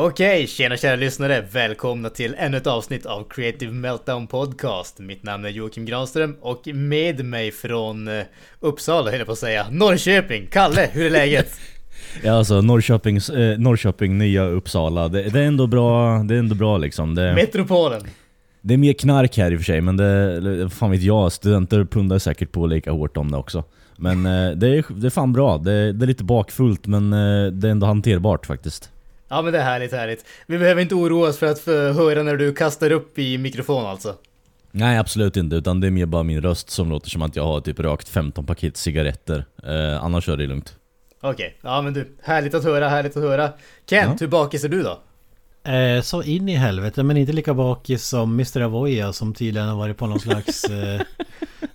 Okej, tjena kära lyssnare! Välkomna till ännu ett avsnitt av Creative Meltdown Podcast. Mitt namn är Joakim Granström och med mig från eh, Uppsala höll jag på att säga, Norrköping, Kalle, hur är läget? Ja alltså Norrköpings, eh, Norrköping, nya Uppsala, det, det, är ändå bra, det är ändå bra liksom. Det, Metropolen! det är mer knark här i och för sig, men det, fan vet jag, studenter pundar säkert på lika hårt om det också. Men eh, det, är, det är fan bra, det, det är lite bakfullt men eh, det är ändå hanterbart faktiskt. Ja men det är härligt, härligt. Vi behöver inte oroa oss för att höra när du kastar upp i mikrofon alltså. Nej absolut inte, utan det är mer bara min röst som låter som att jag har typ rökt 15 paket cigaretter. Eh, annars är det lugnt. Okej, ja men du, härligt att höra, härligt att höra. Kent, Ja. hur bakis är du då? Eh, så in i helvete, men inte lika bakis som Mr. Avoya som tydligen har varit på någon slags eh,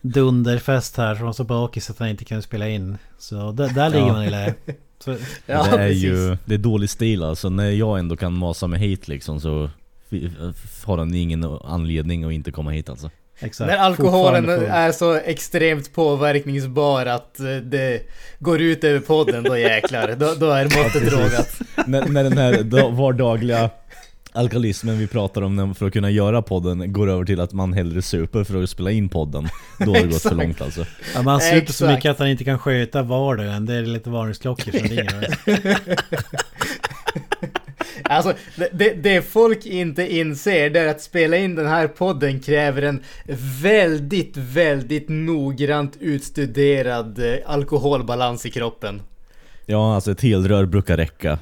dunderfest här. Som var så bakis att han inte kunde spela in. Så där, där ligger Ja. man i lä. Så, Ja, det är precis. ju det är dålig stil alltså, när jag ändå kan masa mig hit liksom så f- har han ingen anledning att inte komma hit alltså. Exakt. När alkoholen är så extremt påverkningsbar att eh, det går ut över podden, då jäklar. Då, då är måttet rågat. när, när den här da- vardagliga alkoholismen vi pratar om för att kunna göra podden går över till att man hellre super för att spela in podden. Då har det gått för långt alltså. Ja, man super så mycket att han inte kan sköta vardagen. Det är lite varningsklockor som ringer. Alltså, det, det, folk inte inser det är att spela in den här podden kräver en väldigt, väldigt noggrant utstuderad eh, alkoholbalans i kroppen. Ja alltså ett helrör brukar räcka.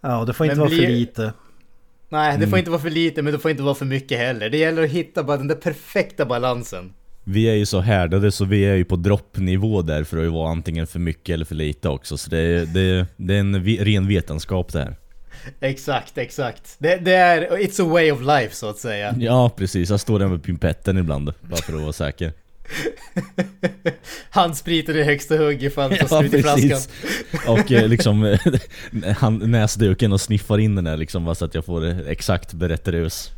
Ja, det får inte Men vara blir- för lite. Nej, det får Mm. inte vara för lite, men det får inte vara för mycket heller. Det gäller att hitta bara den där perfekta balansen. Vi är ju så härdade så vi är ju på droppnivå där för att vara antingen för mycket eller för lite också. Så det är, det, det är en ren vetenskap det här. Exakt, exakt. Det, det är, it's a way of life så att säga. Ja precis, jag står där med pimpetten ibland bara för att vara säker. Handspriten i högsta hugg ifall det tar slut i flaskan. Och eh, liksom han, näsduken och sniffar in den där liksom bara så att jag får exakt berätta rus.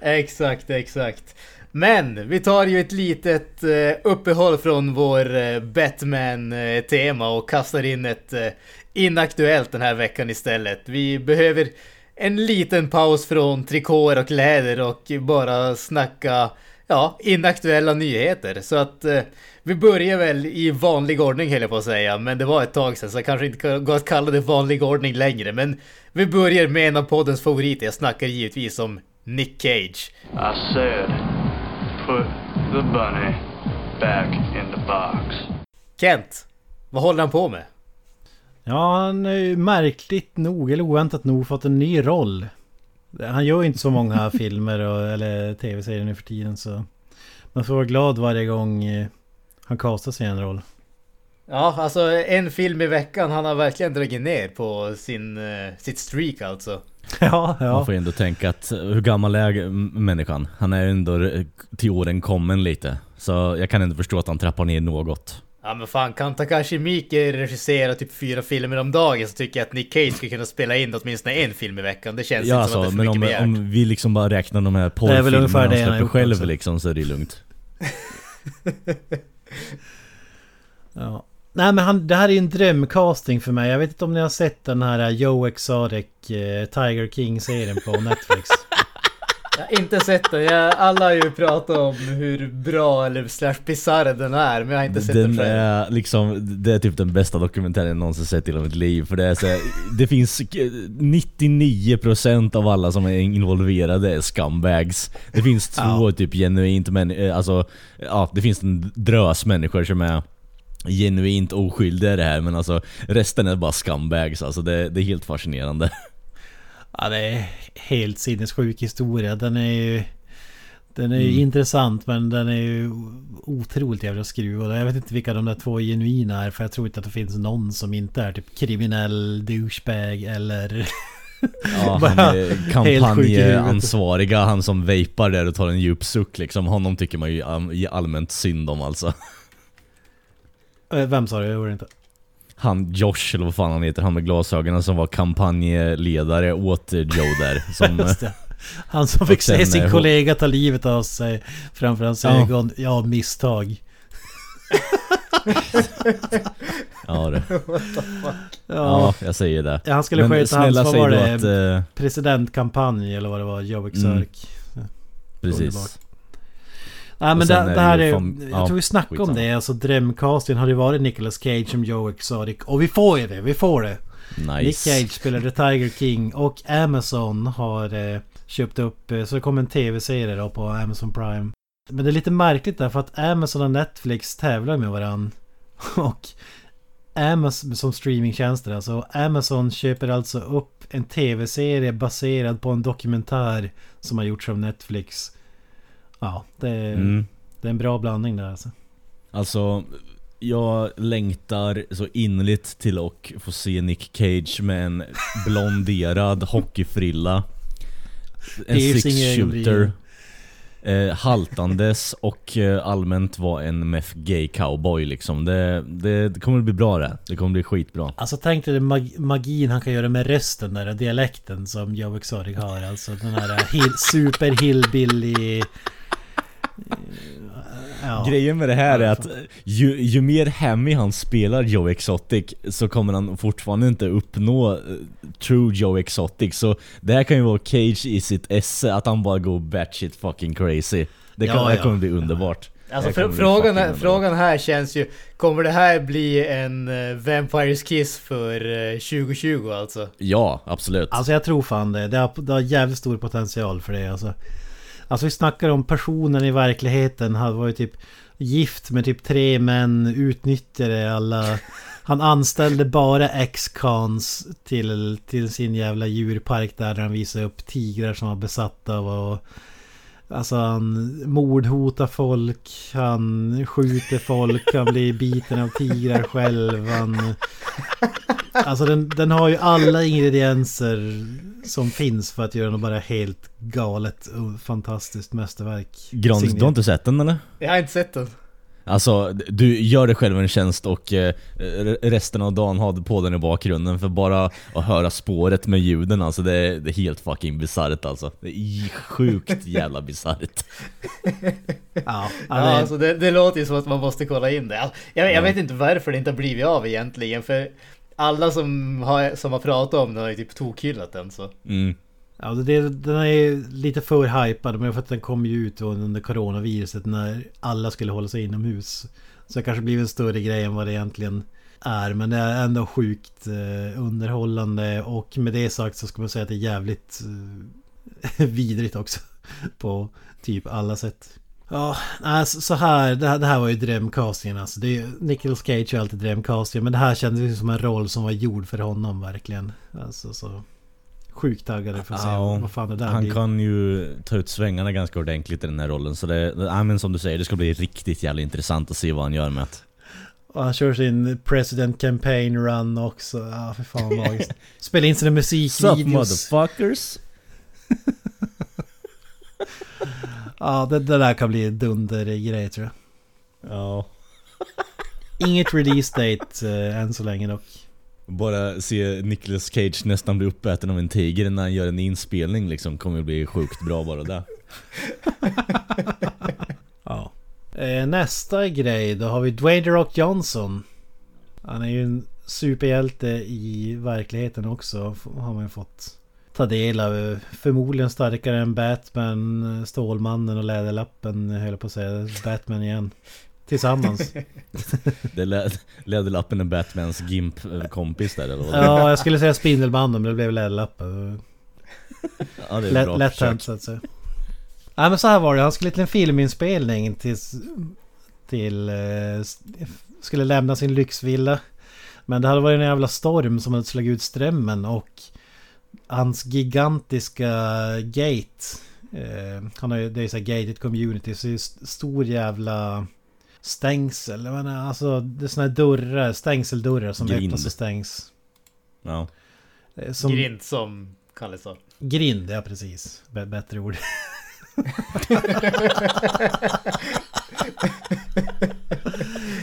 Exakt, exakt. Men vi tar ju ett litet eh, uppehåll från vår eh, Batman-tema och kastar in ett eh, inaktuellt den här veckan istället. Vi behöver en liten paus från trikåer och kläder och bara snacka ja, inaktuella nyheter. Så att eh, vi börjar väl i vanlig ordning höll jag på att säga, men det var ett tag sedan så jag kanske inte går att kalla det vanlig ordning längre. Men vi börjar med en av poddens favoriter. Jag snackar givetvis om Nick Cage. I said, put the bunny back in the box. Kent, vad håller han på med? Ja, han har ju märkligt nog, eller oväntat nog, fått en ny roll. Han gör ju inte så många filmer och, eller tv-serier nu för tiden så... Man får vara glad varje gång eh, han kastar sig i en roll. Ja, alltså en film i veckan. Han har verkligen dragit ner på sin, eh, sitt streak alltså. Ja, Man ja. får ju ändå tänka att eh, hur gammal är människan? Han är ju ändå eh, till åren kommen lite. Så jag kan inte förstå att han trappar ner något. Ja men fan, kan Takashi Miike regissera typ fyra filmer om dagen så tycker jag att Nick Cage skulle kunna spela in åtminstone en film i veckan. Det känns Ja inte som att alltså, det är för men mycket om, om vi liksom bara räknar de här porrfilmerna han släpper själv också. liksom så är det lugnt. ja. Nej men han, det här är ju en drömcasting för mig. Jag vet inte om ni har sett den här Joe Exotic eh, Tiger King-serien på Netflix. Jag har inte sett den. Jag, alla har ju pratat om hur bra eller slash bisarr den är, men jag har inte sett den, Den själv. är liksom, det är typ den bästa dokumentären jag någonsin sett i hela mitt liv. För det är så här, det finns 99% av alla som är involverade är scumbags. Det finns två Ja. typ genuint men eh, alltså, ja det finns en drös människor som är genuint oskyldiga i det här men alltså resten är bara scumbags alltså det, det är helt fascinerande. Ja det är helt sinnessjuk historia. Den är ju... Den är ju Mm. intressant men den är ju otroligt jävla skruvad. Jag vet inte vilka de där två genuina är för jag tror inte att det finns någon som inte är typ kriminell douchebag eller... Ja, han är kampanjansvariga, han som vejpar där och tar en djup suck liksom. Honom tycker man ju allmänt synd om alltså. Eh, Vem sa det? Jag hörde inte. Han Josh, eller vad fan han heter, han med glasögonen som var kampanjledare åt Joe där. Som. Han som fick se sin eh, kollega ta livet av sig framför hans Ja. ögon. Ja, misstag. Ja, det. Ja. ja, jag säger det. Ja, han skulle Men sköta hans, snälla vad var det? att... Eh, Presidentkampanj eller vad det var, Joe Exotic. Mm. Underbart. Nej men det, det är här är... fan- jag ja, tror vi snackade om det. Alltså drömcasten hade ju varit Nicolas Cage som Joe Exotic. Och vi får ju det, vi får det. Nick Nice. Cage spelade Tiger King och Amazon har eh, köpt upp, eh, så det kommer en tv-serie då på Amazon Prime. Men det är lite märkligt därför att Amazon och Netflix tävlar med varandra. Och Amazon som streamingtjänster alltså. Amazon köper alltså upp en tv-serie baserad på en dokumentär som har gjorts av Netflix. Ja, det är, Mm. det är en bra blandning där alltså. Alltså, jag längtar så innerligt till att få se Nick Cage med en blonderad hockeyfrilla. En Piercing six i shooter. ögonbrynen. Eh, haltandes och eh, allmänt vara en meth gay cowboy liksom. Det, det, det kommer bli bra det. Det kommer bli skitbra. Alltså tänk dig mag- magin han kan göra med rösten där och dialekten som Joe Exotic har. Alltså den här hill, super hillbilly... Ja. Grejen med det här är att ju, ju mer Hammy han spelar Joe Exotic så kommer han fortfarande inte uppnå eh, true Joe Exotic Så det här kan ju vara Cage i sitt esse, att han bara går batshit fucking crazy Det, kan, Ja, det ja. kommer bli underbart Alltså Det fr- kommer bli frågan, här, underbart. frågan här känns ju Kommer det här bli en uh, Vampires Kiss för eh, 2020 alltså? Ja, absolut Alltså jag tror fan det. Det har, det har jävligt stor potential för det alltså. Alltså vi snackar om personen i verkligheten. Han var ju typ gift med typ tre män, utnyttjade alla... Han anställde bara ex-cons till, till sin jävla djurpark där han visade upp tigrar som var besatta av och... Alltså han mordhotar folk, han skjuter folk, han blir biten av tigrar själv, han... Alltså den, den har ju alla ingredienser som finns för att göra något bara helt galet och fantastiskt mästerverk. Grans, du har inte sett den eller? Jag har inte sett den. Alltså, du gör dig själv en tjänst och eh, re- resten av dagen har du på den i bakgrunden för bara att höra spåret med ljuden alltså det är, det är helt fucking bisarrt alltså. Det är sjukt jävla bisarrt. Ja, Ja, det, alltså det, det låter ju som att man måste kolla in det. Alltså, Jag, jag Ja. vet inte varför det inte har blivit av egentligen. För alla som har, som har pratat om den har ju typ tokhyllat den så. Mm ja, det, den är lite för hypad men för att den kom ju ut under coronaviruset när alla skulle hålla sig inomhus. Så det kanske blivit en större grej än vad det egentligen är. Men det är ändå sjukt eh, underhållande och med det sagt så ska man säga att det är jävligt eh, vidrigt också. På typ alla sätt. Ja, alltså, så här, det här, det här var ju drömcastingen alltså. Det är, Nicolas Cage är alltid drömcastingen men det här kändes ju som en roll som var gjord för honom verkligen. Alltså så... Sjukt taggade för att se Ja, vad fan det där Han blir. kan ju ta ut svängarna ganska ordentligt i den här rollen så det, ja, men som du säger, det ska bli riktigt jävla intressant att se vad han gör med det. Och han kör sin president campaign run också. Ja, för fan magiskt. Spela in sina Sup musikvideos. motherfuckers! Ja, det, det där kan bli en dundergrej tror jag. Ja. Inget release date eh, än så länge dock. Bara se Nicolas Cage nästan bli uppäten av en tiger när han gör en inspelning liksom kommer bli sjukt bra bara det. Ja. Eh, nästa grej, då har vi Dwayne The Rock Johnson. Han är ju en superhjälte i verkligheten också. Har man ju fått ta del av. Förmodligen starkare än Batman, Stålmannen och Läderlappen höll jag på att säga. Batman igen. Tillsammans. Det lä- Läderlappen är Batmans Gimp-kompis där eller? Ja, jag skulle säga Spindelmannen men det blev Läderlappen. ja det är bra lätt hänt så att säga. Nej men så här var det. Han skulle till en filminspelning tills... Till... Eh, skulle lämna sin lyxvilla. Men det hade varit en jävla storm som hade slagit ut strömmen och... Hans gigantiska gate. Eh, han har ju, det är så här gated community. Så det är st- stor jävla... Stängsel. Jag menar, alltså det är såna här dörrar. Stängseldörrar som Grind. öppnas och stängs. Ja. Eh, Som, Grint som Kalle sa. Grind, ja precis. B- bättre ord.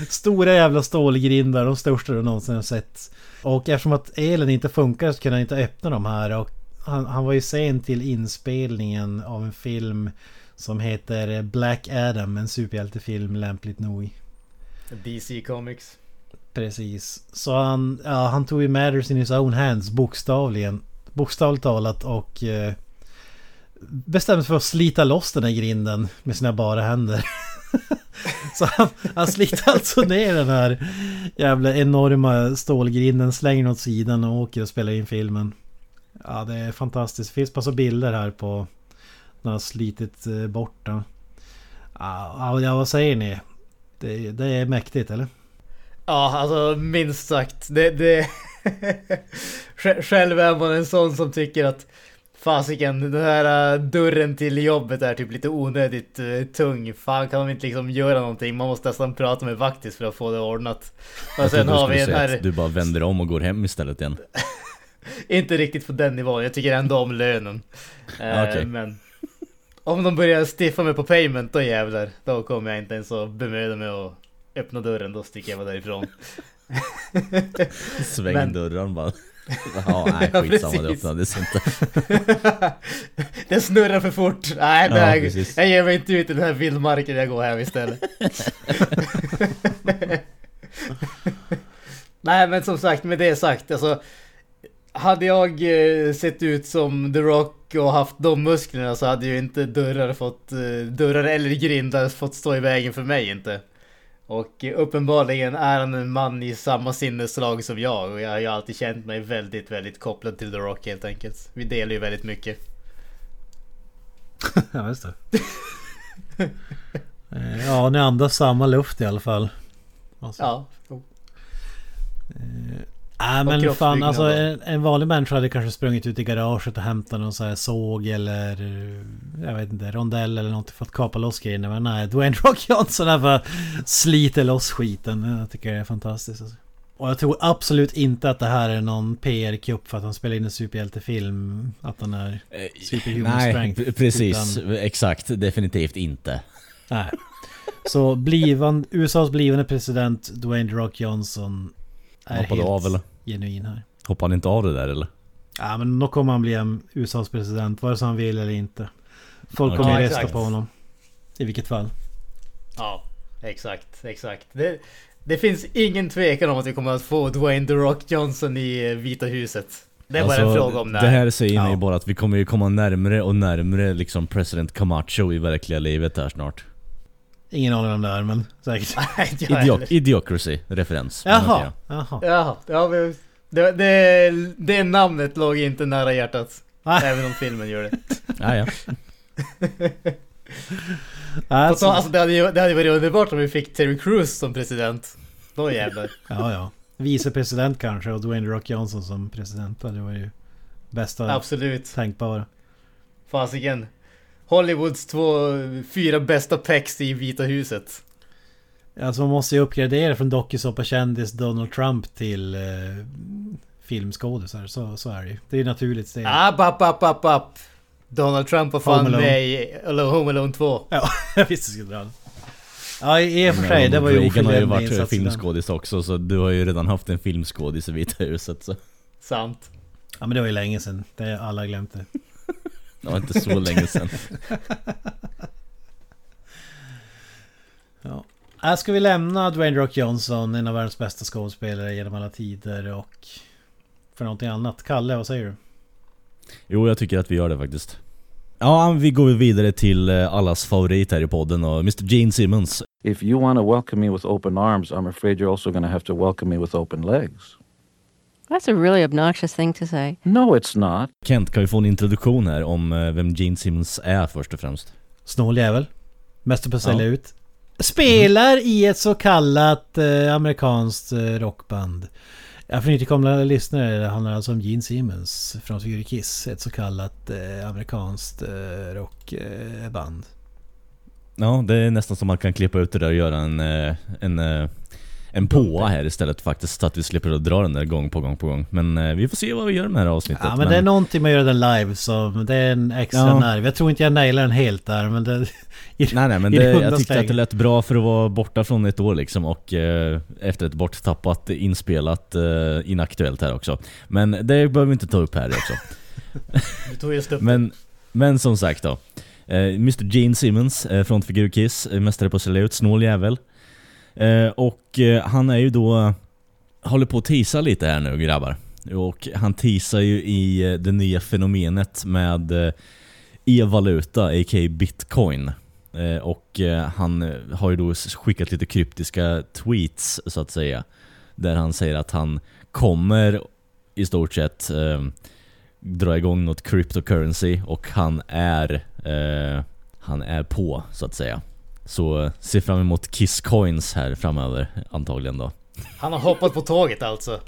Stora jävla stålgrindar, de största du någonsin har sett. Och eftersom att elen inte funkar så kunde han inte öppna de här. Och han, han var ju sen till inspelningen av en film som heter Black Adam, en superhjältefilm lämpligt nog. DC Comics. Precis. Så han, ja, han tog ju matters in his own hands bokstavligen. Bokstavligt talat och eh, bestämde sig för att slita loss den här grinden med sina bara händer. Så han, han sliter alltså ner den här jävla enorma stålgrinden, slänger den åt sidan och åker och spelar in filmen. Ja, det är fantastiskt. Det finns massa bilder här på när han har slitit eh, bort den. Ja, vad säger ni? Det, det är mäktigt, eller? Ja, alltså minst sagt. Det, det... Sj- Själv är man en sån som tycker att fasiken, den här äh, dörren till jobbet är typ lite onödigt uh, tung. Fan kan de inte liksom göra någonting? Man måste nästan prata med vaktis för att få det ordnat. Och sen har vi den här, du bara vänder om och går hem istället igen. inte riktigt på den nivån, jag tycker ändå om lönen. Eh, Okej. Men om de börjar stiffa mig på payment, då jävlar. Då kommer jag inte ens att bemöda mig att öppna dörren, då sticker jag bara därifrån. Sväng Men- dörren bara. Ja, nej Ja, skitsamma det precis. öppnades inte. Den snurrar för fort. Nej, Ja, nej precis. jag ger mig inte ut i den här vildmarken, jag går hem istället. nej, men som sagt, med det sagt, alltså. Hade jag eh, sett ut som The Rock och haft de musklerna så hade ju inte dörrar fått, eh, dörrar eller grindar fått stå i vägen för mig inte. Och eh, uppenbarligen är han en man i samma sinneslag som jag och jag har ju alltid känt mig väldigt, väldigt kopplad till The Rock helt enkelt. Vi delar ju väldigt mycket. Ja, just det. Ja, ni andas samma luft i alla fall. Alltså. Ja. Nej men Och fan alltså en, en vanlig människa hade kanske sprungit ut i garaget och hämtat någon sån här såg eller Jag vet inte, rondell eller något för att kapa loss grejerna Men nej, Dwayne Rock Johnson här bara sliter loss skiten Jag tycker det är fantastiskt alltså. Och jag tror absolut inte att det här är någon PR-kupp för att han spelar in en superhjältefilm Att han är Superhuman Nej, strength, precis. Exakt. Definitivt inte. Nej Så blivan, USAs blivande president Dwayne Rock Johnson Är Hoppade helt av eller? Genuin här Hoppade han inte av det där eller? Ja men då kommer han bli USAs president vare sig han vill eller inte. Folk kommer Ja, rösta på honom. I vilket fall. Ja, exakt, exakt. Det, det finns ingen tvekan om att vi kommer att få Dwayne The Rock Johnson i eh, Vita huset. Det är bara en fråga om när. Alltså, Det här säger mig Ja. bara att vi kommer ju komma närmre och närmre liksom president Camacho i verkliga livet här snart. Ingen aning om det är men säkert. Nej, inte jag Idio heller. Idiocracy referens. Men Jaha, jaha. Jaha, ja, men det, det, det namnet låg inte nära hjärtat. Nej. Även om filmen gör det. Ja, ja. Alltså, Alltså, alltså, det, hade ju, det hade varit underbart om vi fick Terry Crews som president. Då jävlar. ja ja. Vicepresident kanske och Dwayne Rock Johnson som president. Det var ju bästa Absolut. tänkbara. Fasiken. Hollywoods två, fyra bästa pex i Vita huset. Alltså man måste ju uppgradera från dokusåpa-kändis Donald Trump till eh, filmskådisar. Så, så är det ju. Det är ju naturligt steg. App, app, app, app, app. Donald Trump var fan med i Home Alone 2. Ja, jag visste det skulle dra det. Ja i och för sig, det var ju Reagan har ju varit filmskådis också så du har ju redan haft en filmskådis i Vita huset så Sant. Ja men det var ju länge sedan. Det har alla glömt det. Det var inte så länge sedan. Ja. Här ska vi lämna Dwayne Rock Johnson, en av världens bästa skådespelare genom alla tider och för någonting annat. Kalle, vad säger du? Jo, jag tycker att vi gör det faktiskt. Ja, vi går vidare till eh, allas favorit här i podden och Mr Gene Simmons. If you want to welcome me with open arms, I'm afraid you're also going to have to welcome me with open legs. That's a really obnoxious thing to say. No, it's not. Kent, kan vi få en introduktion här om eh, vem Gene Simmons är först och främst? Snål jävel. Mäster på att sälja Ja. ut. Spelar i ett så kallat eh, amerikanskt eh, rockband. Ja, för nytillkomna lyssnare, det handlar alltså om Gene Simmons från Fury Kiss. Ett så kallat eh, amerikanskt eh, rockband. Ja, det är nästan som man kan klippa ut det där och göra en, eh, en, eh, en påa här istället faktiskt. Så att vi slipper att dra den där gång på gång på gång. Men eh, vi får se vad vi gör med det här avsnittet. Ja men det är någonting med att göra den live så det är en extra Ja. nerv. Jag tror inte jag nailar den helt där men det... Nej nej men i det, runda jag tyckte att det lät bra för att vara borta från ett år liksom och eh, efter ett borttappat inspelat eh, inaktuellt här också. Men det behöver vi inte ta upp här också. Du tog just upp Men, men som sagt då. Eh, Mr Gene Simmons, eh, frontfigur Kiss, eh, mästare på att sälja ut, snål jävel. Eh, och eh, han är ju då håller på att tisa lite här nu grabbar. Och han tisar ju i eh, det nya fenomenet med e-valuta, a.k.a. bitcoin. Och han har ju då skickat lite kryptiska tweets så att säga. Där han säger att han kommer i stort sett eh, dra igång något cryptocurrency och han är, eh, han är på så att säga. Så eh, se fram emot Kiss Coins här framöver antagligen då. Han har hoppat på tåget alltså.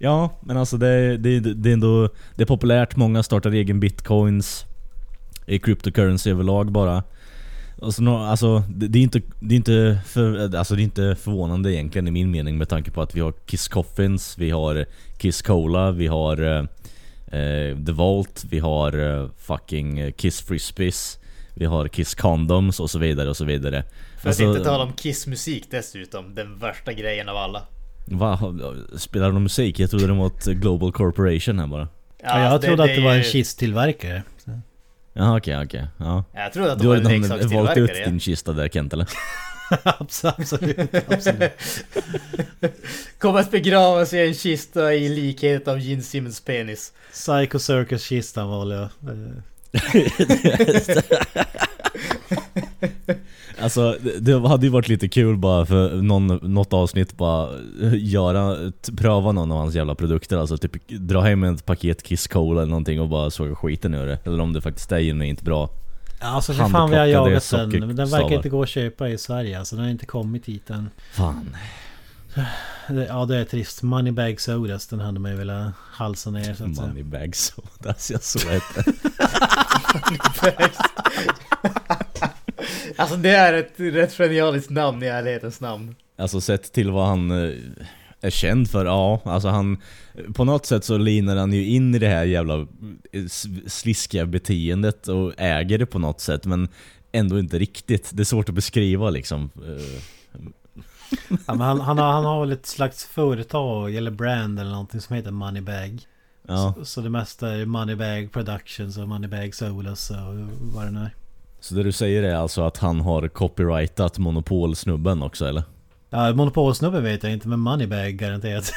Ja, men alltså det, det, det är ändå det är populärt, många startar egen bitcoins i cryptocurrency överlag bara. Alltså, nå- alltså det, det, är inte, det, är inte för, alltså det är inte förvånande egentligen i min mening med tanke på att vi har Kiss Coffins, vi har Kiss Cola, vi har eh, eh, The Vault, vi har eh, fucking eh, Kiss Frisbees, vi har Kiss Condoms och så vidare och så vidare. För Alltså- att inte tala om Kiss-musik dessutom. Den värsta grejen av alla. Va? Spelar de musik? Jag trodde de var ett Global Corporation här bara. Ja, jag alltså, trodde att det var en kisttillverkare. Jaha okej, okej. Ja. Jag trodde att de Du var har en redan valt ut leksakstillverkare. din kista där Kent eller? Absolut, absolut, absolut. Kommer att begravas i en kista i likhet av Gene Simmons penis. Psycho Circus-kistan valde jag. Alltså det- hade ju varit lite kul bara för någon, något avsnitt bara göra, pröva någon av hans jävla produkter alltså typ dra hem ett paket Kiss Cola eller någonting och bara såga skiten ur det. Eller om det faktiskt är genuint bra. Alltså för fan vi har jagat den. Den verkar inte gå att köpa i Sverige. Alltså den har inte kommit hit än. Fan. Ja det är trist. Moneybag Sodas den hade man ju velat halsa ner så att säga. Moneybag sodas, jag såg det. Alltså det är ett rätt genialiskt namn i ärlighetens namn. Alltså sett till vad han eh, är känd för, ja. Alltså han... På något sätt så linar han ju in i det här jävla eh, sliskiga beteendet och äger det på något sätt men ändå inte riktigt. Det är svårt att beskriva liksom. Ja, men han, han, har, han har väl ett slags företag eller brand eller någonting som heter Moneybag. Ja, Så, så det mesta är Moneybag Productions och Moneybag Sodas och vad det nu är. så det du säger är alltså att han har copyrightat Monopolsnubben också eller? Ja, Monopolsnubben vet jag inte men Moneybag garanterat.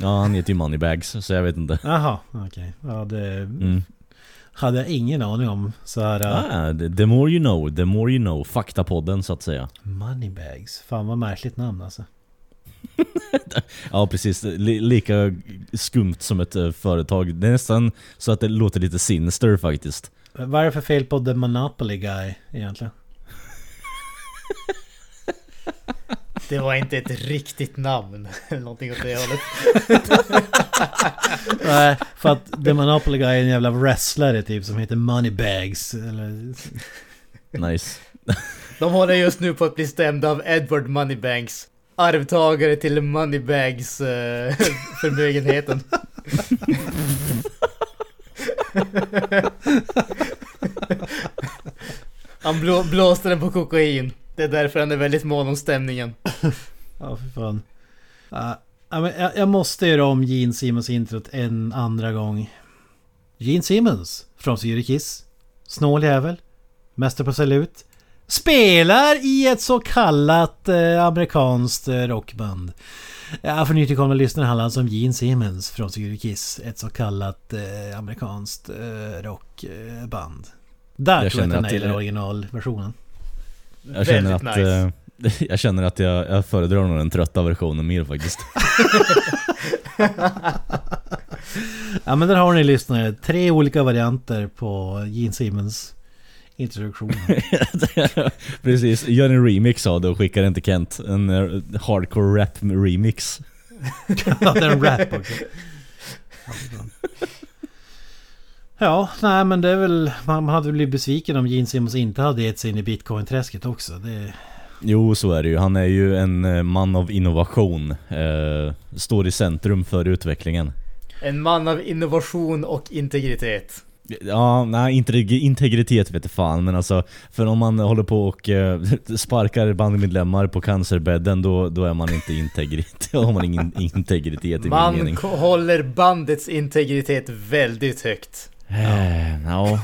Ja, han heter ju Moneybags så jag vet inte. Jaha, okej. Ja, det Mm. Hade jag ingen aning om. Så här, ja. Ah, the, more you know, the more you know. Faktapodden så att säga. Moneybags. Fan vad märkligt namn alltså. Ja precis, Li- lika skumt som ett eh, företag. Det är nästan så att det låter lite sinister faktiskt. Vad är det för fel på The Monopoly Guy egentligen? Det var inte ett riktigt namn. Eller någonting åt det hållet. Nej, för att The Monopoly Guy är en jävla wrestlare typ som heter Moneybags. Eller... Nice. De håller just nu på att bli stämda av Edward Moneybanks. Arvtagare till Moneybags eh, förmögenheten. Han blå, blåste den på kokain. Det är därför han är väldigt mån om stämningen. Ja, för fan. Men jag, jag måste göra om Gene Simmons introt en andra gång. Gene Simmons från Syre Kiss. Snål jävel. Mäster på salut. Spelar i ett så kallat eh, amerikanskt eh, rockband. Ja, för nytillkomna lyssnare handlar det alltså om Gene Simmons från Syre Kiss. Ett så kallat eh, amerikanskt eh, rockband. Där Jag tror jag känner att det- nailar originalversionen. Jag känner att, nice. eh, jag känner att jag, jag föredrar nog den trötta versionen mer faktiskt. Ja men där har ni lyssnare. Tre olika varianter på Gene Simmons introduktion. Precis, gör en remix av det och skicka den till Kent. En eh, hardcore rap remix. ja, det är en rap också. Ja, nej men det är väl... Man man hade väl blivit besviken om Gene Simmons inte hade gett sig in i bitcoin-träsket också. Det, Jo, så är det ju. Han är ju en eh, man av innovation. Eh, står i centrum för utvecklingen. En man av innovation och integritet. Ja, nej integ- integritet vet jag fan men alltså För om man håller på och eh, sparkar bandmedlemmar på cancerbädden då, då är man inte integritet, då har man ingen integritet i min Man mening k- håller bandets integritet väldigt högt. Eh, Ja,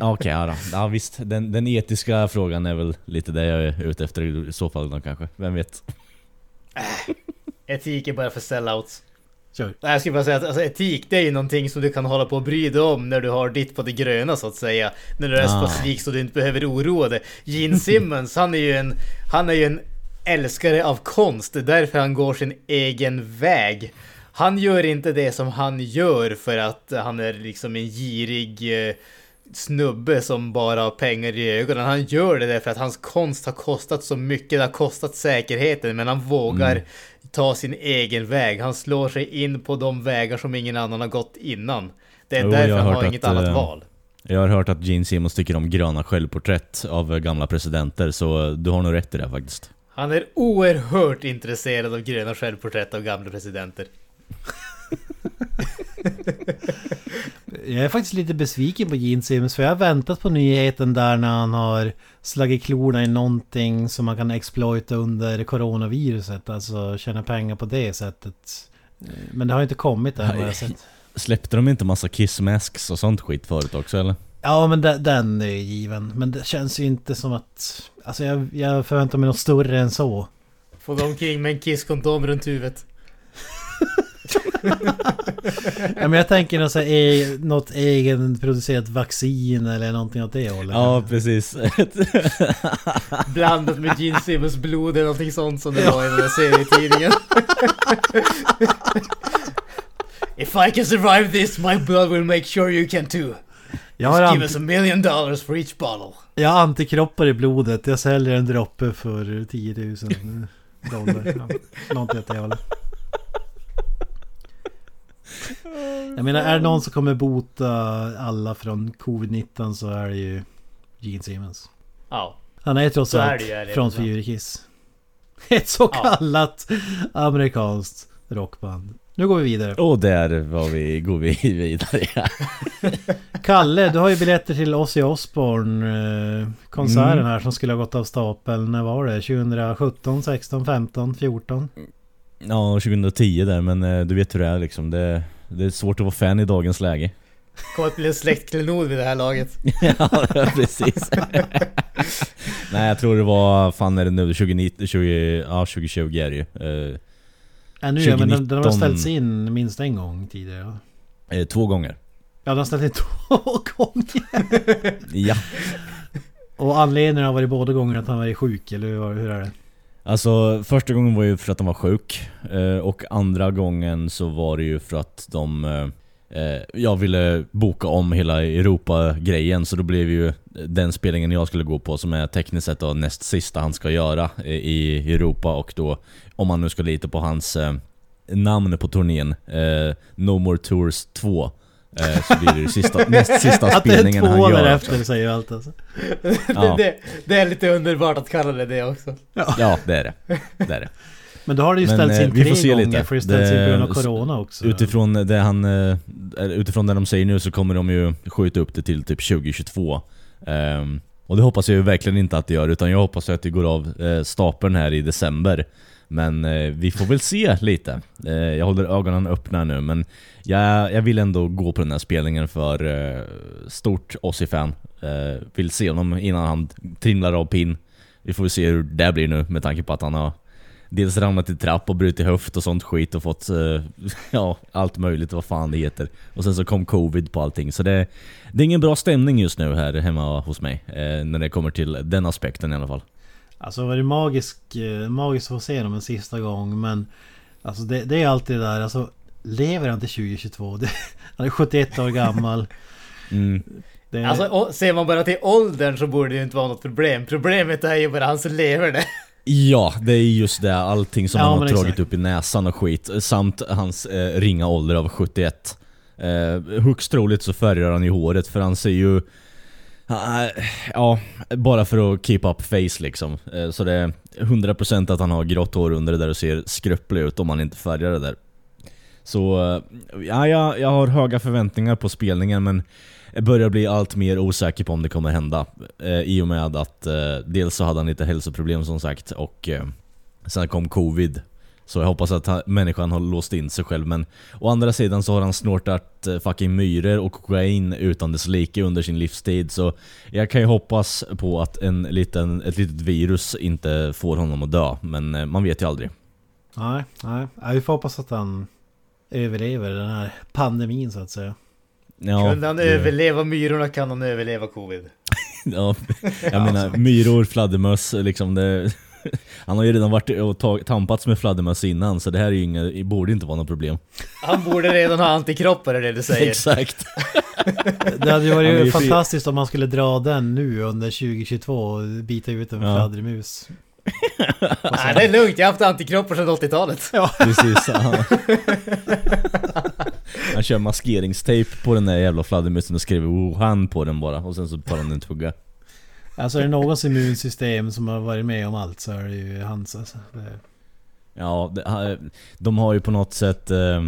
okej ja, då. ja visst den, den etiska frågan är väl lite det jag är ute efter i så fall då kanske, vem vet? Etik är bara för sellouts. Kör. Nej, Jag skulle bara säga att alltså, etik det är ju någonting som du kan hålla på och bry dig om när du har ditt på det gröna så att säga. När du är Ah. specifik så du inte behöver oroa dig. Gene Simmons, han är ju en, han är ju en älskare av konst. Det är därför han går sin egen väg. Han gör inte det som han gör för att han är liksom en girig eh, snubbe som bara har pengar i ögonen. Han gör det därför att hans konst har kostat så mycket. Det har kostat säkerheten men han vågar Mm. ta sin egen väg. Han slår sig in på de vägar som ingen annan har gått innan. Det är Jo, därför han har inget att, annat eh, val. Jag har hört att Gene Simmons tycker om gröna självporträtt av gamla presidenter, så du har nog rätt i det faktiskt. Han är oerhört intresserad av gröna självporträtt av gamla presidenter. Jag är faktiskt lite besviken på Gene Simmons för jag har väntat på nyheten där när han har slagit klorna i någonting som man kan exploita under coronaviruset. Alltså tjäna pengar på det sättet. Men det har inte kommit än vad jag sett. Släppte de inte massa kiss masks och sånt skit förut också eller? Ja men de- den är ju given. Men det känns ju inte som att... Alltså jag, jag förväntar mig något större än så. Får gå omkring med en kisskondom runt huvudet. Ja, men jag tänker något, så här, e- något egenproducerat vaccin eller någonting åt det hållet. Ja, precis. Blandat med Gene Simmons blod eller någonting sånt som det var i den där serietidningen. If I can survive this, my blood will make sure you can too. jag, har Just give us a million dollars for each bottle. jag har antikroppar i blodet. Jag säljer en droppe för 10 000 dollar. Någonting åt det hållet. Jag menar, är det någon som kommer bota alla från covid-19 så är det ju Gene Simmons. Ja. Han är trots allt från så. Fyrkiss. Ett så kallat amerikanskt rockband. Nu går vi vidare. Och där var vi, går vi vidare. Kalle, du har ju biljetter till Ozzy Osbourne eh, konserten Mm. här som skulle ha gått av stapeln. När var det? 2017, 16, 15, 14? Ja, 2010 där, men eh, du vet hur det är liksom. Det, det är svårt att vara fan i dagens läge. Kommer att bli en släktklenod vid det här laget. ja, precis. Nej, jag tror det var, fan är det nu, 2019, 20, ja 2020 är det ju. Eh, Ja, nu ja, men den, den har 2019. ställts in minst en gång tidigare. eh, två gånger. Ja, den har ställts in två gånger. Ja. Och anledningen har varit båda gånger att han varit sjuk, eller hur är det? Alltså första gången var ju för att de var sjuk eh, och andra gången så var det ju för att de eh, eh, Jag ville boka om hela Europa-grejen så då blev ju den spelningen jag skulle gå på som är tekniskt sett då näst sista han ska göra i Europa och då om man nu ska lita på hans namn på turnén No More Tours 2 eh, så blir det ju sista, näst sista Att det är spelningen två han gör därefter säger ju allt alltså. Ja. det, det är lite underbart att kalla det det också. Ja det är det, det är det. Men då har det ju ställts eh, in vi tre får se gånger lite. för det ställts in på grund av Det- Corona också. Utifrån det han, eh, utifrån det de säger nu så kommer de ju skjuta upp det till typ 2022 Ehm, Och det hoppas jag ju verkligen inte att det gör utan jag hoppas att det går av stapeln här i december men eh, vi får väl se lite Eh, Jag håller ögonen öppna nu men jag, jag vill ändå gå på den här spelningen för eh, stort Ossi-fan. eh, Vill se honom innan han trimlar av pin Vi får väl se hur det blir nu med tanke på att han har Dels ramlat i trapp och brutit höft och sånt skit och fått eh, ja, allt möjligt, vad fan det heter. Och sen så kom covid på allting. Så det, det är ingen bra stämning just nu här hemma hos mig. Eh, när det kommer till den aspekten i alla fall. Alltså var det magisk, eh, magiskt att få se dem en sista gång men Alltså det, det är alltid det där alltså Lever han till 2022? Det, han är 71 år gammal Mm. det, Alltså och ser man bara till åldern så borde det ju inte vara något problem. Problemet är ju bara han som lever det. Ja, det är just det. Allting som Ja, han har dragit exakt. upp i näsan och skit. Samt hans eh, ringa ålder av 71. Eh, högst troligt så färgar han ju håret för han ser ju... Eh, ja, bara för att keep up face liksom. Eh, så det är 100% att han har grått hår under det där och ser skröplig ut om han inte färgar det där. Så eh, ja, jag, jag har höga förväntningar på spelningen men jag börjar bli allt mer osäker på om det kommer hända. Eh, I och med att eh, dels så hade han lite hälsoproblem som sagt och eh, sen kom covid. Så jag hoppas att han, människan har låst in sig själv men å andra sidan så har han snortat eh, fucking myror och kokain utan dess like under sin livstid så jag kan ju hoppas på att en liten, ett litet virus inte får honom att dö men eh, man vet ju aldrig. Nej, nej. Ja, Vi får hoppas att han överlever den här pandemin så att säga. Ja, Kunde han det- överleva myrorna kan han överleva covid. Ja, jag menar myror, fladdermöss liksom det... Han har ju redan varit och tag- tampats med fladdermöss innan så det här är ju inga, borde inte vara något problem. Han borde redan ha antikroppar är det du säger. Exakt. Det hade ju varit ju fri- fantastiskt om man skulle dra den nu under 2022 och bita ut en Ja. fladdermus. Nej det är lugnt, jag har haft antikroppar sedan 80-talet. Precis. Han, han kör maskeringstejp på den där jävla fladdermusen och skriver Wuhan på den bara och sen så tar han en tugga. Alltså är det någons immunsystem som har varit med om allt så är det ju hans alltså. Det, Ja, det, de har ju på något sätt eh,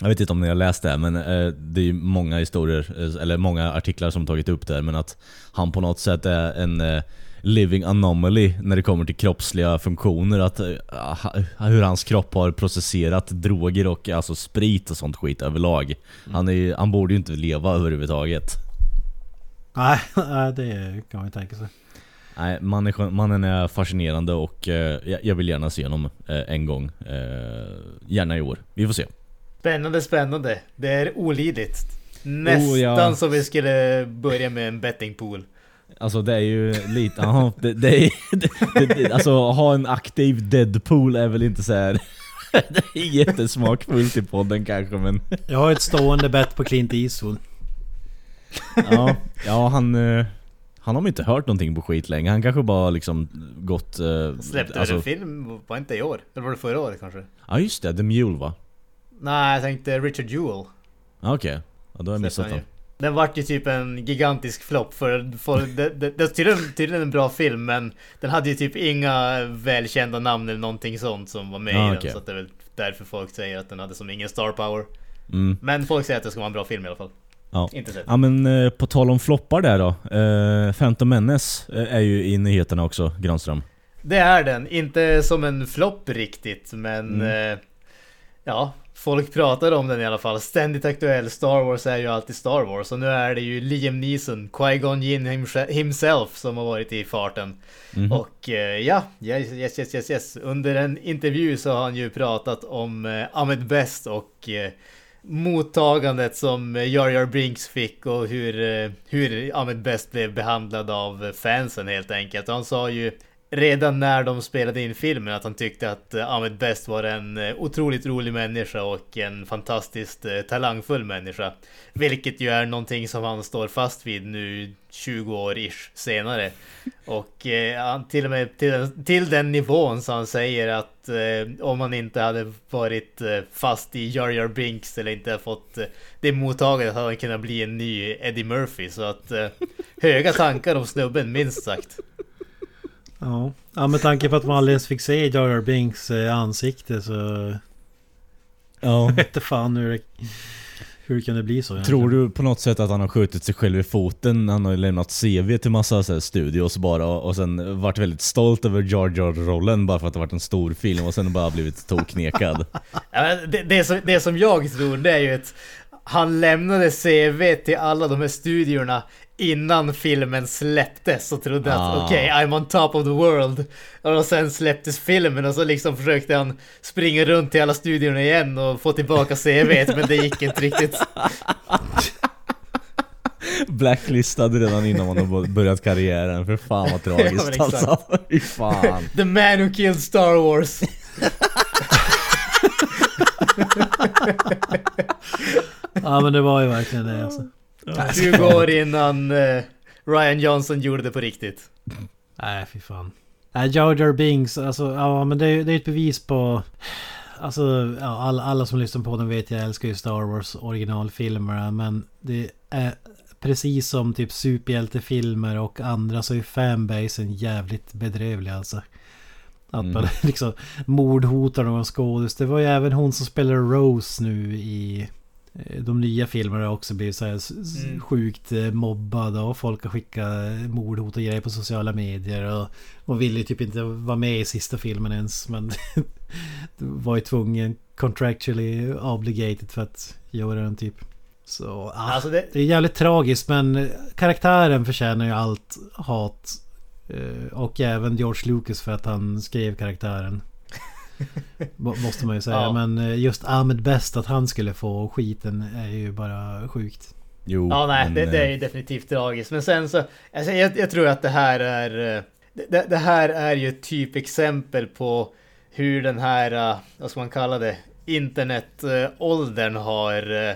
Jag vet inte om ni har läst det men eh, det är ju många historier, eh, eller många artiklar som tagit upp det här, men att han på något sätt är en living anomaly när det kommer till kroppsliga funktioner. Att, hur hans kropp har processerat droger och alltså sprit och sånt skit överlag. Han, är, han borde ju inte leva överhuvudtaget. Nej, nej, det kan man ju tänka sig. Nej, människan- mannen är fascinerande och eh, jag, vill gärna se honom eh, en gång. Eh, gärna i år. Vi får se. Spännande, spännande. Det är olidligt. Nästan Oh, ja. som vi skulle börja med en bettingpool. Alltså det är ju lite, aha, det, det är, det, det, det, alltså ha en aktiv Deadpool är väl inte så här. Det är jättesmakfullt i podden kanske men Jag har ett stående bett på Clint Eastwood. Ja, ja han, eh, han har inte hört någonting på skit länge. Han kanske bara liksom gått... eh, Släppte alltså, en film, var inte i år? Eller var det förra året kanske? Ja just det, The Mule va? Nej, jag tänkte Richard Jewell. Ja, Okej, ja, då har jag missat den. Den vart ju typ en gigantisk flopp för, för det, det, det är tydligen, tydligen en bra film men Den hade ju typ inga välkända namn eller någonting sånt som var med Ah, i den okej. Så att det är väl därför folk säger att den hade som ingen star power Mm. Men folk säger att det ska vara en bra film i alla fall Ja. Inte sett Ja men eh, på tal om floppar där då. Eh, Phantom Menace eh, är ju i nyheterna också, Granström. Det är den, inte som en flopp riktigt men Mm. eh, Ja, folk pratar om den i alla fall. Ständigt aktuell. Star Wars är ju alltid Star Wars. Och nu är det ju Liam Neeson, Qui-Gon Jinn himse- himself som har varit i farten. Mhm. Och eh, ja, yes, yes, yes, yes, yes. Under en intervju så har han ju pratat om eh, Ahmed Best och eh, mottagandet som Jar Jar Brinks fick och hur, eh, hur Ahmed Best blev behandlad av fansen helt enkelt. Och han sa ju redan när de spelade in filmen att han tyckte att eh, Ahmed Best var en eh, otroligt rolig människa och en fantastiskt eh, talangfull människa. Vilket ju är någonting som han står fast vid nu 20 år ish senare. Och eh, till och med till, den- till den nivån så han säger att eh, om han inte hade varit eh, fast i Jar Jar Binks eller inte fått eh, det mottagandet hade han kunnat bli en ny Eddie Murphy. Så att eh, höga tankar om snubben minst sagt. Ja. ja, med tanke på att man aldrig ens fick se Jar Jar Binks eh, ansikte så... Ja. Jag vet fan hur det... Hur kan det bli så egentligen? Tror du på något sätt att han har skjutit sig själv i foten? Han har ju lämnat CV till massa så här, studios bara och, sen varit väldigt stolt över Jar Jar-rollen bara för att det varit en stor film och sen bara blivit toknekad. Ja, det, det, som, det som jag tror det är ju att han lämnade CV till alla de här studiorna innan filmen släpptes och trodde Ah. att okej, I'm on top of the world. Och sen släpptes filmen och så liksom försökte han springa runt till alla studiorna igen och få tillbaka CVt men det gick inte riktigt. Blacklistad redan innan man har börjat karriären, för fan vad Ja, tragiskt exakt. alltså. Fan. The man who killed Star Wars. Ja men det var ju verkligen det alltså. 20 år innan eh, Ryan Johnson gjorde det på riktigt. Nej fy fan. Nej Jar Jar Binks, alltså ja men det är det är ett bevis på... Alltså ja, alla, alla som lyssnar på den vet jag älskar ju Star Wars originalfilmerna men det är precis som typ superhjältefilmer och andra så är fanbasen jävligt bedrövlig alltså. Att Mm. man liksom mordhotar någon skådis. Det var ju även hon som spelar Rose nu i de nya filmerna har också blivit så här Mm. sjukt eh, mobbade och folk har skickat mordhot och grejer på sociala medier och, och ville typ inte vara med i sista filmen ens men var ju tvungen contractually obligated för att göra den typ. Så ah, Alltså det, det är jävligt tragiskt men eh, karaktären förtjänar ju allt hat. Eh, Och även George Lucas för att han skrev karaktären. Må- Måste man ju säga. Ja. Men eh, just Ahmed Best att han skulle få skiten är ju bara sjukt. Jo, Ja, nej, men, det, det är eh, ju definitivt tragiskt. Men sen så, alltså, jag, jag tror att det här är... eh, Det, det här är ju ett typexempel på hur den här, vad ska man kalla det, internetåldern har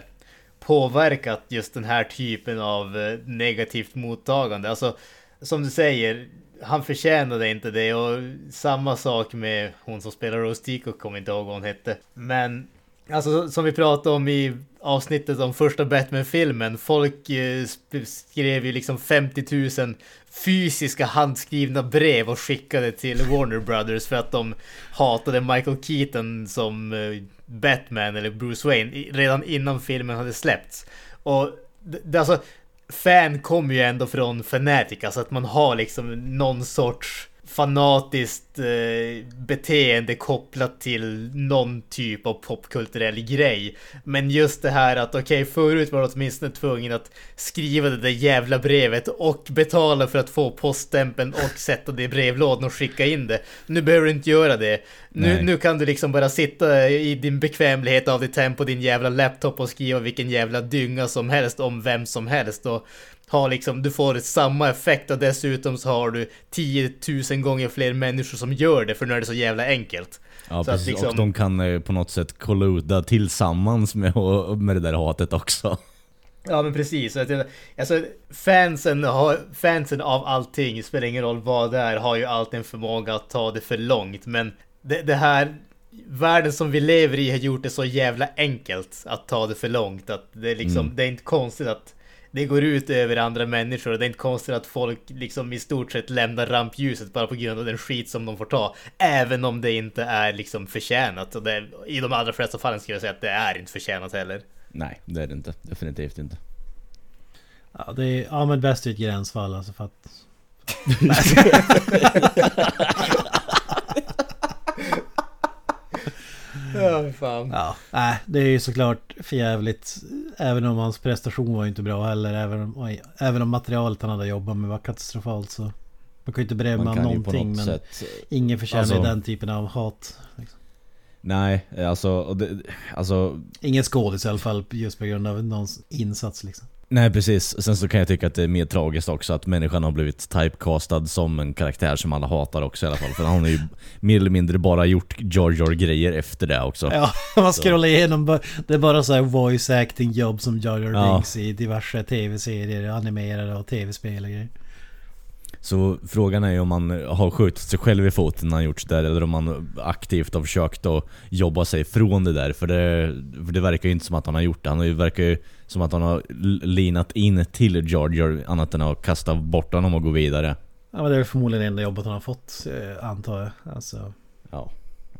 påverkat just den här typen av negativt mottagande. Alltså, som du säger, han förtjänade inte det och samma sak med hon som spelar Rose Tico, kommer inte ihåg vad hon hette. Men Alltså som vi pratade om i avsnittet om första Batman-filmen. Folk eh, skrev ju liksom 50 000 fysiska handskrivna brev och skickade till Warner Brothers för att de hatade Michael Keaton som eh, Batman eller Bruce Wayne redan innan filmen hade släppts. Och det, det, alltså, fan kommer ju ändå från fanatica, alltså att man har liksom någon sorts fanatiskt eh, beteende kopplat till någon typ av popkulturell grej. Men just det här att okej, förut var du åtminstone tvungen att skriva det där jävla brevet och betala för att få poststämpeln och sätta det i brevlådan och skicka in det. Nu behöver du inte göra det. Nu, nu kan du liksom bara sitta i din bekvämlighet av ditt hem på din jävla laptop och skriva vilken jävla dynga som helst om vem som helst. Och har liksom, du får samma effekt och dessutom så har du 10 000 gånger fler människor som gör det för nu är det så jävla enkelt. Ja Så att precis, liksom- och de kan eh, på något sätt kolluda tillsammans med, med det där hatet också. Ja men precis. Alltså, fansen, har, fansen av allting, spelar ingen roll vad det är, har ju alltid en förmåga att ta det för långt. Men det, det här, världen som vi lever i har gjort det så jävla enkelt att ta det för långt. Att det är liksom, Mm. det är inte konstigt att det går ut över andra människor och det är inte konstigt att folk liksom i stort sett lämnar rampljuset bara på grund av den skit som de får ta. Även om det inte är liksom förtjänat. Och det, I de allra flesta fallen skulle jag säga att det är inte förtjänat heller. Nej, det är det inte. Definitivt inte. Ja, det är Ahmed Best är ett gränsfall alltså för att... Ja, fan. Ja, nej, det är ju såklart förjävligt. Även om hans prestation var ju inte bra heller. Även om, oj, även om materialet han hade jobbat med var katastrofalt så... Man kan ju inte berömma någonting något men sätt... ingen förtjänar Alltså- den typen av hat. Liksom. Nej, alltså, det, alltså Ingen skådis i alla fall just på grund av någons insats liksom. Nej precis, sen så kan jag tycka att det är mer tragiskt också att människan har blivit typecastad som en karaktär som alla hatar också i alla fall. För han har ju mer eller mindre bara gjort Jar grejer efter det också. Ja, man scrollar igenom. Det är bara så här voice acting jobb som Jar Jar Ja. Binks i diverse tv-serier, animerade och tv-spel och grejer. Så frågan är ju om man har skjutit sig själv i foten när han gjort sådär eller om man aktivt har försökt att jobba sig från det där. För det, för det verkar ju inte som att han har gjort det. Han verkar ju som att han har linat in till Jar annat än att kasta bort honom och gå vidare. Ja, men det är väl förmodligen det enda jobbet han har fått, eh, antar jag. Alltså, Ja.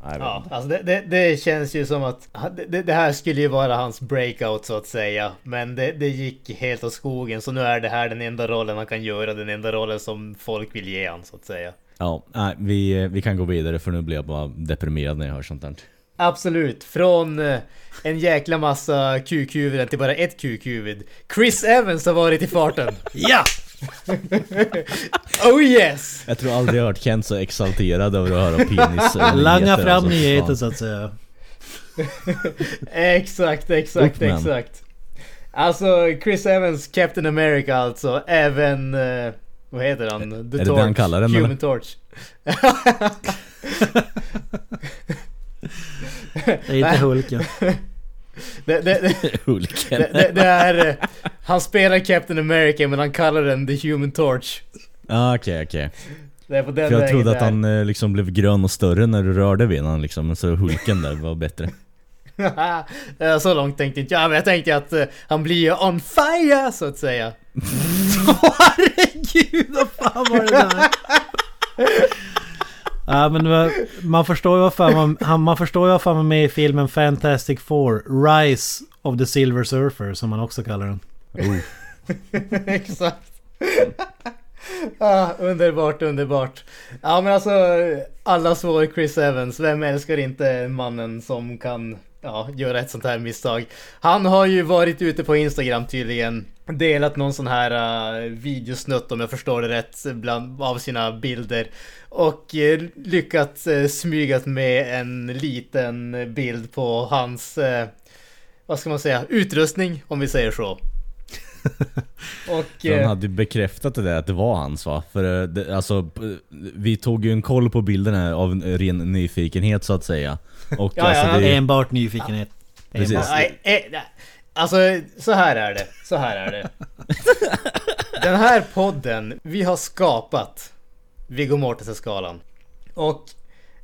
Nej, jag vet Ja, alltså det, det, det känns ju som att det, det här skulle ju vara hans breakout så att säga. Men det, det gick helt åt skogen så nu är det här den enda rollen han kan göra. Den enda rollen som folk vill ge han så att säga. Ja, nej, vi, vi kan gå vidare för nu blir jag bara deprimerad när jag hör sånt där. Absolut, från eh, en jäkla massa kukhuvuden till bara ett kukhuvud. Chris Evans har varit i farten. ja! Oh yes! Jag tror aldrig jag hört Kent så exalterad över att höra penis Langa fram alltså. nyheter så att säga. Exakt, exakt, Upp med han. exakt. Alltså Chris Evans, Captain America alltså, även... eh, vad heter han? The det det han kallar den, Human eller? Torch. Det är inte Hulken. det, det, det, Hulken. det, det, det är... eh, Han spelar Captain America men han kallar den The Human Torch. ah, okej okej. Är på den För jag trodde att han eh, liksom blev grön och större när du rörde vid honom liksom, men så Hulken där var bättre. Eh, så långt tänkte inte jag, men jag tänkte att han blir ju on fire så att säga. Herregud, vad fan var det där? Ja men man förstår ju varför man, man förstår ju varför man är med i filmen Fantastic Four Rise of the Silver Surfer som man också kallar den. Oh. Exakt. ah, underbart, underbart. Ja men alltså, alla svår Chris Evans. Vem älskar inte mannen som kan ja, göra ett sånt här misstag. Han har ju varit ute på Instagram tydligen. Delat någon sån här uh, videosnutt om jag förstår det rätt bland, av sina bilder. Och uh, lyckats uh, smygat med en liten bild på hans, uh, vad ska man säga, utrustning om vi säger så. Och, han hade ju bekräftat det där att det var hans va? För det, alltså, vi tog ju en koll på bilderna av ren nyfikenhet så att säga. Och ja, alltså, ja, det... Enbart nyfikenhet. Precis. Enbart. Nej, eh, alltså så här är det. Så här är det. Den här podden, vi har skapat Viggo Mortensen-skalan. Och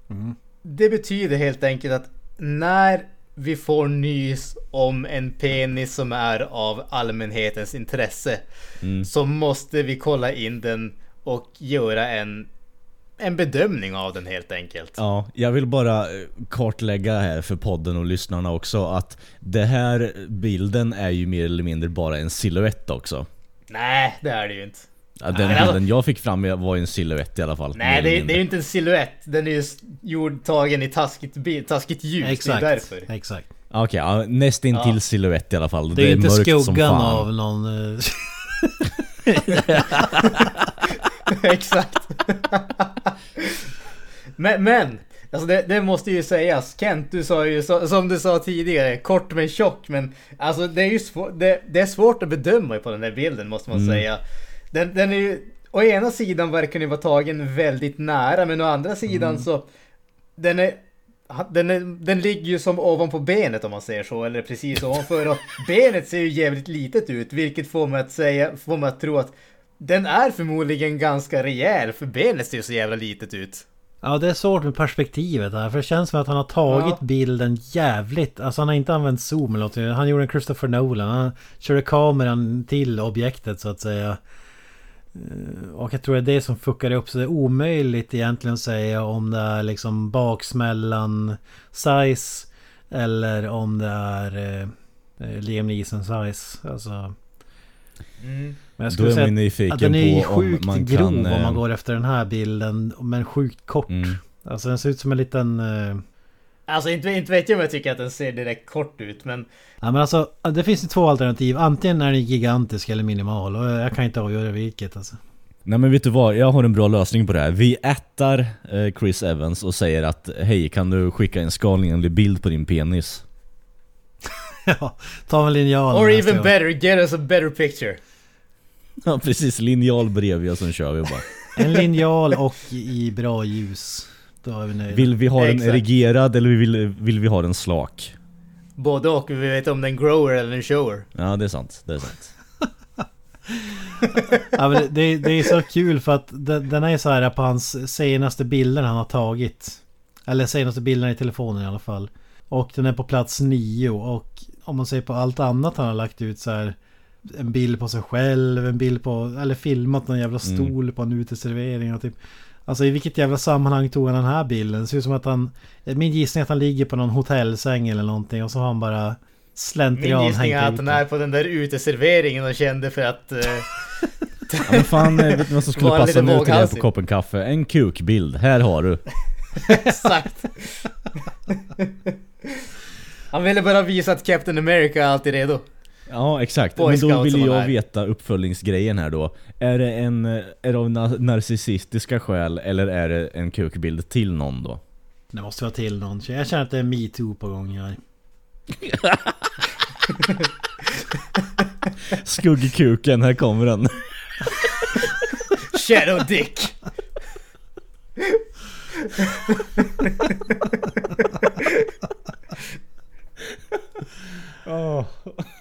mm. det betyder helt enkelt att när vi får nys om en penis som är av allmänhetens intresse mm. så måste vi kolla in den och göra en en bedömning av den helt enkelt. Ja, jag vill bara eh, kartlägga här för podden och lyssnarna också att det här bilden är ju mer eller mindre bara en silhuett också. Nej, det är det ju inte. Ja, den bilden jag fick fram var ju en silhuett i alla fall. Nej, det, det, är ju inte en silhuett. Den är ju gjord, tagen i taskigt, taskigt ljus. Exakt, det är därför. Exakt. Okej, okay, ja, nästintill ja. silhuett i alla fall. Det är, det är inte skuggan av någon... Eh, Exakt. men, men alltså det, det, måste ju sägas. Kent, du sa ju som du sa tidigare, kort men tjock. Men alltså det är ju svår, det, det, är svårt att bedöma på den här bilden måste man mm. säga. Den, den är ju, å ena sidan verkar den vara tagen väldigt nära, men å andra sidan mm. så den är den, är, den ligger ju som ovanpå benet om man säger så, eller precis ovanför. Och benet ser ju jävligt litet ut, vilket får mig att säga, får mig att tro att den är förmodligen ganska rejäl, för benet ser ju så jävla litet ut. Ja, det är svårt med perspektivet här, för det känns som att han har tagit ja. bilden jävligt. Alltså han har inte använt zoom eller något. Han gjorde en Christopher Nolan. Han körde kameran till objektet så att säga. Eh, och jag tror det är det som fuckar upp så det är omöjligt egentligen att säga om det är liksom baksmällan size eller om det är eh, eh Liam Neeson size. Alltså... Mm. Men jag skulle Då är säga man nyfiken att den är på sjukt om man grov kan, om man eh, går efter den här bilden. Men sjukt kort. Mm. Alltså den ser ut som en liten... Alltså inte, inte vet jag om jag tycker att den ser direkt kort ut men... Ja men alltså det finns ju två alternativ. Antingen är den gigantisk eller minimal. Och jag kan inte avgöra vilket alltså. Nej men vet du vad, jag har en bra lösning på det här. Vi ättar eh, Chris Evans och säger att Hej, kan du skicka en skalning bild på din penis? ja, ta en linjal. Or even better, get us a better picture. Ja precis, linjal bredvid och sen kör vi bara. En linjal och i bra ljus. Då är vi nöjda. Vill vi ha den Exakt. erigerad eller vill, vill vi ha den slak? Både och, vi vet om det är en grower eller en shower. Ja det är sant, det är sant. ja, men det, det är så kul för att den, den är så här på hans senaste bilder han har tagit. Eller senaste bilderna i telefonen i alla fall. Och den är på plats nio och om man ser på allt annat han har lagt ut så här en bild på sig själv, en bild på, eller filmat någon jävla Mm. stol på en uteservering och typ. Alltså i vilket jävla sammanhang tog han den här bilden? Det ser ut som att han, min gissning är att han ligger på någon hotellsäng eller någonting och så har han bara Min slentrian gissning hängt är att han är på den där uteserveringen och kände för att... eh, Ja, men fan, eh, vet du vad som skulle passa nu till det här på koppen kaffe? En kukbild, här har du. Exakt. Han ville bara visa att Captain America är alltid redo. Ja exakt, Boy men då vill jag veta uppföljningsgrejen här då. Är det, en, är det av na- narcissistiska skäl eller är det en kukbild till någon då? Det måste vara till någon. Jag känner att det är metoo på gång här. Skuggkuken, här kommer den. Shadow Dick!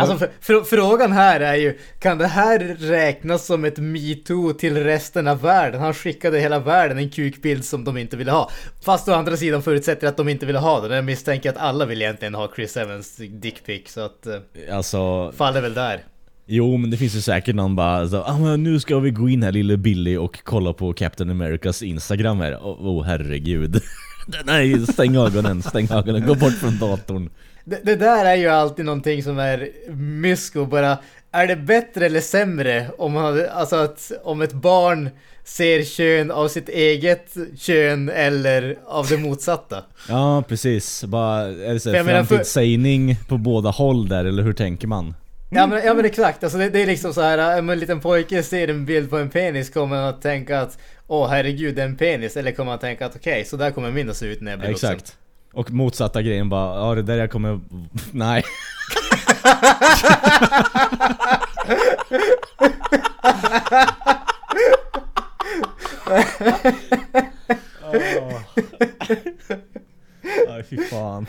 Alltså för, för, frågan här är ju, kan det här räknas som ett metoo till resten av världen? Han skickade hela världen en kukbild som de inte ville ha. Fast å andra sidan förutsätter att de inte ville ha den. Jag misstänker att alla vill egentligen ha Chris Evans dickpic så att eh, Alltså, faller väl där. jo men det finns ju säkert någon bara så, ah, men nu ska vi gå in här lille Billy och kolla på Captain Americas Instagram här. Åh oh, herregud. Nej, stäng ögonen, stäng ögonen, gå bort från datorn. Det, det där är ju alltid någonting som är mysko bara. är det bättre eller sämre om, man alltså att, om ett barn ser kön av sitt eget kön eller av det motsatta? Ja precis, bara är det så här för- framtidssägning på båda håll där eller hur tänker man? Ja men, ja men exakt, alltså det, det är liksom så här om en liten pojke ser en bild på en penis kommer han att tänka att Åh herregud det är en penis, eller kommer han tänka att okej, så där kommer min att se ut när jag blir vuxen. Exakt. Och motsatta grejen bara, ja det där jag kommer... Nej. Nej fy fan.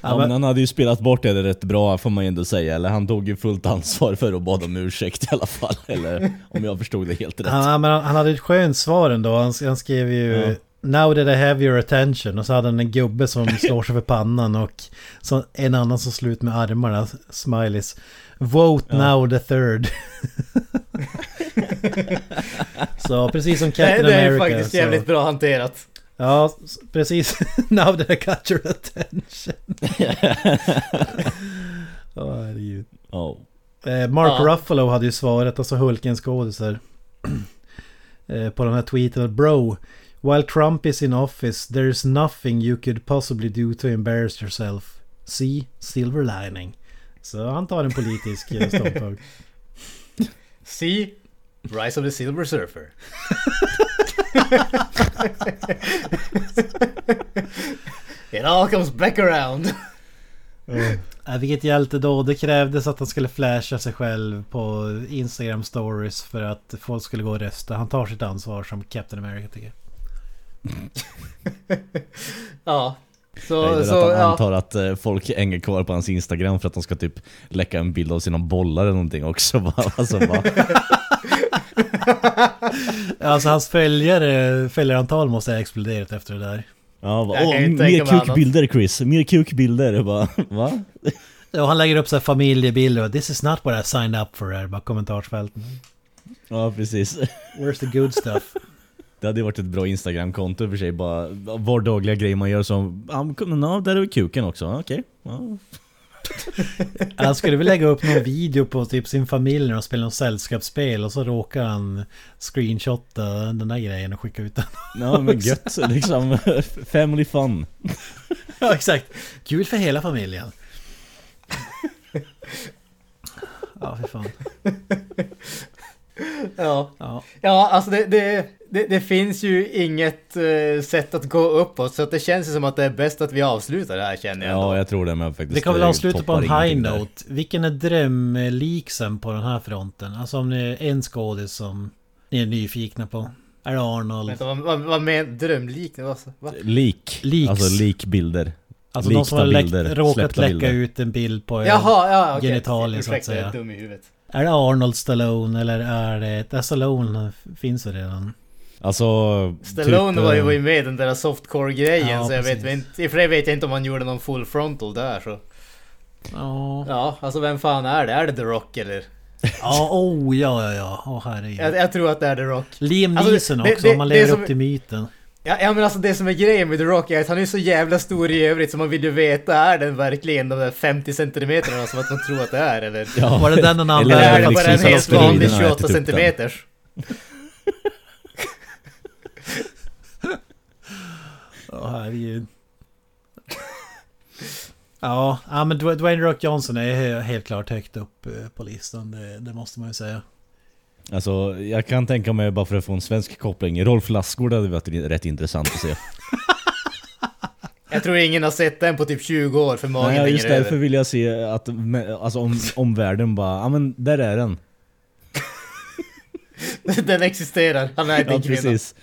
Ja, men- han hade ju spelat bort det rätt bra får man ju ändå säga, eller han tog ju fullt ansvar för att bada om ursäkt i alla fall, eller om jag förstod det helt rätt. Han, men han, han hade ett skönt svar ändå. Han, han skrev ju Ja. Now that I have your attention. Och så hade han en gubbe som slår sig för pannan och så en annan som slår ut med armarna. Smileys. Vote now the third. så precis som Captain det är America. faktiskt så, jävligt bra hanterat. Ja, precis. now that I got your attention. Åh herregud. Ja. Eh, Mark Ja. Ruffalo hade ju svarat, alltså Hulkens skådisar. eh, på den här tweeten. Bro, while Trump is in office there is nothing you could possibly do to embarrass yourself. See, silver lining. Så han tar en politisk eh, ståndpunkt. See? Rise of the Silver Surfer. It all comes back around. Äh, vilket hjälte då? Det krävdes att han skulle flasha sig själv på Instagram stories för att folk skulle gå och rösta. Han tar sitt ansvar som Captain America tycker jag. Ja. Så, Jag gillar så att han ja. antar att eh, folk hänger kvar på hans instagram för att de ska typ läcka en bild av sina bollar eller någonting också. Bara, alltså, bara, Alltså hans följare, följarantal måste ha exploderat efter det där. ja, bara, Åh, mer mig annat." kukbilder Chris, mer kukbilder. Bara, va? Ja, han lägger upp så här familjebilder och this is not what I signed up for här, bara kommentarsfälten. Ja precis. Where's the good stuff? Det hade varit ett bra instagramkonto för sig. Bara vardagliga grejer man gör som, ja ja, där är kuken också, okej. Ja. Han skulle väl lägga upp någon video på typ sin familj när de spelar något sällskapsspel och så råkar han screenshotta den där grejen och skicka ut den. Ja men gött, liksom family fun. Ja, exakt. Kul för hela familjen. Ja, för fan. Ja. Ja. Ja, alltså det, det, det, det finns ju inget eh, sätt att gå uppåt så att det känns ju som att det är bäst att vi avslutar det här känner jag ändå. Ja jag tror det med faktiskt. Vi kan väl avsluta på en high ingenting där. note. Vilken är drömliksen på den här fronten? Alltså om det är en skådis som ni är nyfikna på. Är det Arnold? Vänta, vad, vad, vad med drömliknande? Vad, va? Lik. Leaks. Alltså likbilder. Alltså de som har bilder, råkat läcka bilder. ut en bild på. Jaha, ja. Genitalier, så att Ursäkta, jag är säga. dum i huvudet. Är det Arnold Stallone eller är det... Är Stallone finns det redan? Alltså... Stallone typ, var, ju, eh, var ju med i den där softcore-grejen Ja, så jag vet inte... I och för sig vet jag inte om han gjorde någon full frontal där så... Ja... Ja, alltså vem fan är det? Är det The Rock eller? Ja, oh ja, ja, ja. Åh herregud. Jag, jag tror att det är The Rock. Liam Alltså, Neeson det- också, det- om man lever som- upp till myten. Ja, ja men alltså det som är grejen med The Rock är att han är så jävla stor i övrigt så man vill ju veta, är den verkligen de där 50 centimeterna som att man tror att det är eller? Ja. Var det den han Eller Eller använde? är det liksom bara en så att helt vanlig steroiderna har 28 ätit upp den. centimeters? Åh herregud. Ja, ja, men Dw- Dwayne Rock Johnson är he- helt klart högt upp eh, på listan. Det, det måste man ju säga. Alltså jag kan tänka mig bara för att få en svensk koppling. Rolf Lassgård hade varit rätt intressant att se. Jag tror ingen har sett den på typ 20 år för magen Nej, just därför över. vill jag se att alltså, om, omvärlden bara, ja men där är den. Den existerar, han är inte Ja kvinna. precis.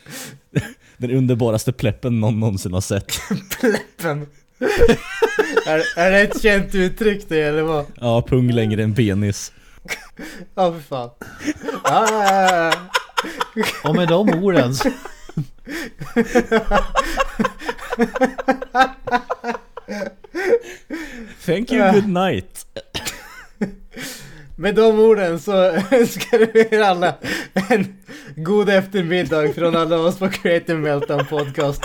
Den underbaraste pleppen någon någonsin har sett. Pleppen. är, är det ett känt uttryck det eller vad? Ja, pung längre än penis. Ja för fan. Ja, ja, ja, ja. Och med de orden så... Thank you, good night. Med de orden så önskar vi er alla en god eftermiddag från alla oss på Creative Meltdown Podcast.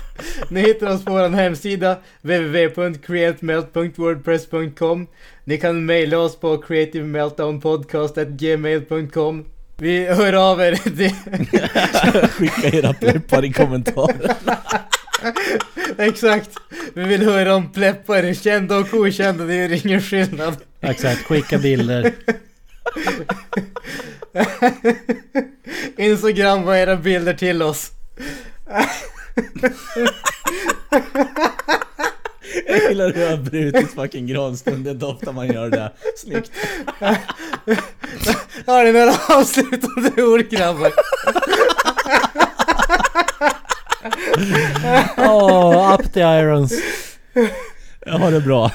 Ni hittar oss på vår hemsida www.createmelt.wordpress.com Ni kan mejla oss på creativemeltdownpodcast.gmail.com Vi hör av er. Det, Skicka era pleppar i kommentarer. exakt. Vi vill höra om pleppar, kända och okända. Det gör ingen skillnad. Exakt, skicka bilder. Instagram var era bilder till oss. Jag gillar hur jag har brutit fucking granstund, det är ofta man gör det. Snyggt. Har ni några avslutande ord grabbar? Åh, up the irons. Jag har det bra.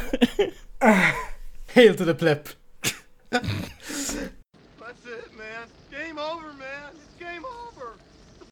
Hail to the plepp.